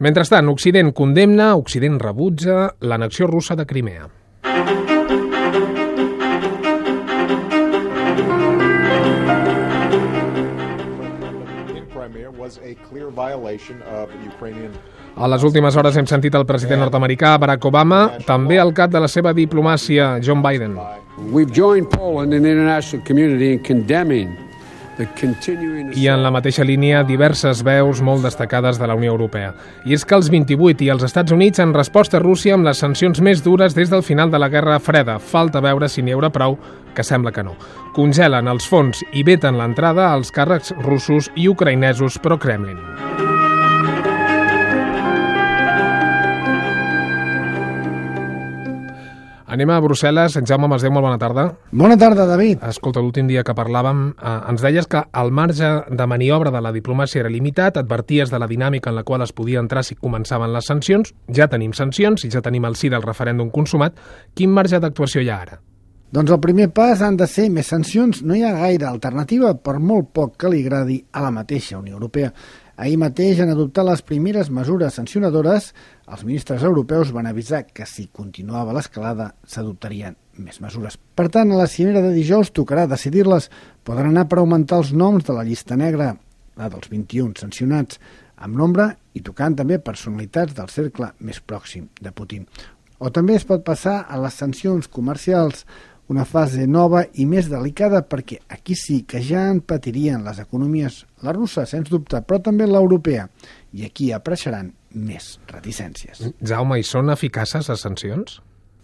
Mentrestant, Occident condemna, Occident rebutja l'annexió russa de Crimea. in a les últimes hores hem sentit el president nord-americà Barack Obama, també el cap de la seva diplomàcia, John Biden. We've joined Poland and the international community in condemning I en la mateixa línia, diverses veus molt destacades de la Unió Europea. I és que els 28 i els Estats Units han respost a Rússia amb les sancions més dures des del final de la Guerra Freda. Falta veure si n'hi haurà prou, que sembla que no. Congelen els fons i veten l'entrada als càrrecs russos i ucraïnesos pro-Kremlin. Anem a Brussel·les. Jaume Masdeu, molt bona tarda. Bona tarda, David. Escolta, l'últim dia que parlàvem eh, ens deies que el marge de maniobra de la diplomàcia era limitat, adverties de la dinàmica en la qual es podia entrar si començaven les sancions. Ja tenim sancions i ja tenim el sí del referèndum consumat. Quin marge d'actuació hi ha ara? Doncs el primer pas han de ser més sancions. No hi ha gaire alternativa, per molt poc que li agradi a la mateixa Unió Europea. Ahir mateix han adoptat les primeres mesures sancionadores. Els ministres europeus van avisar que si continuava l'escalada s'adoptarien més mesures. Per tant, a la cimera de dijous tocarà decidir-les. Podran anar per augmentar els noms de la llista negra, la dels 21 sancionats, amb nombre i tocant també personalitats del cercle més pròxim de Putin. O també es pot passar a les sancions comercials, una fase nova i més delicada perquè aquí sí que ja en patirien les economies, la russa, sens dubte, però també l'europea, i aquí apareixeran més reticències. Jaume, i són eficaces les sancions?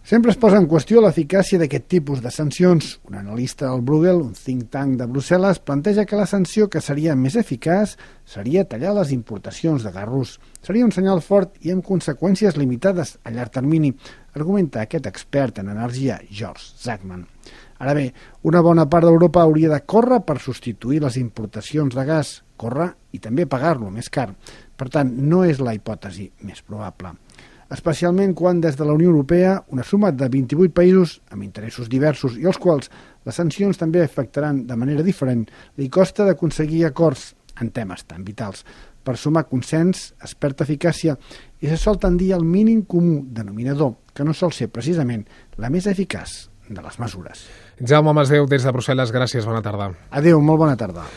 Sempre es posa en qüestió l'eficàcia d'aquest tipus de sancions. Un analista del Bruegel, un think tank de Brussel·les, planteja que la sanció que seria més eficaç seria tallar les importacions de gas rus. Seria un senyal fort i amb conseqüències limitades a llarg termini, argumenta aquest expert en energia, George Zachman. Ara bé, una bona part d'Europa hauria de córrer per substituir les importacions de gas, córrer i també pagar-lo més car. Per tant, no és la hipòtesi més probable especialment quan des de la Unió Europea una suma de 28 països amb interessos diversos i els quals les sancions també afectaran de manera diferent, li costa d'aconseguir acords en temes tan vitals. Per sumar consens, es perd eficàcia i se sol tendir al mínim comú denominador, que no sol ser precisament la més eficaç de les mesures. Jaume Masdeu, des de Brussel·les, gràcies, bona tarda. Adéu, molt bona tarda.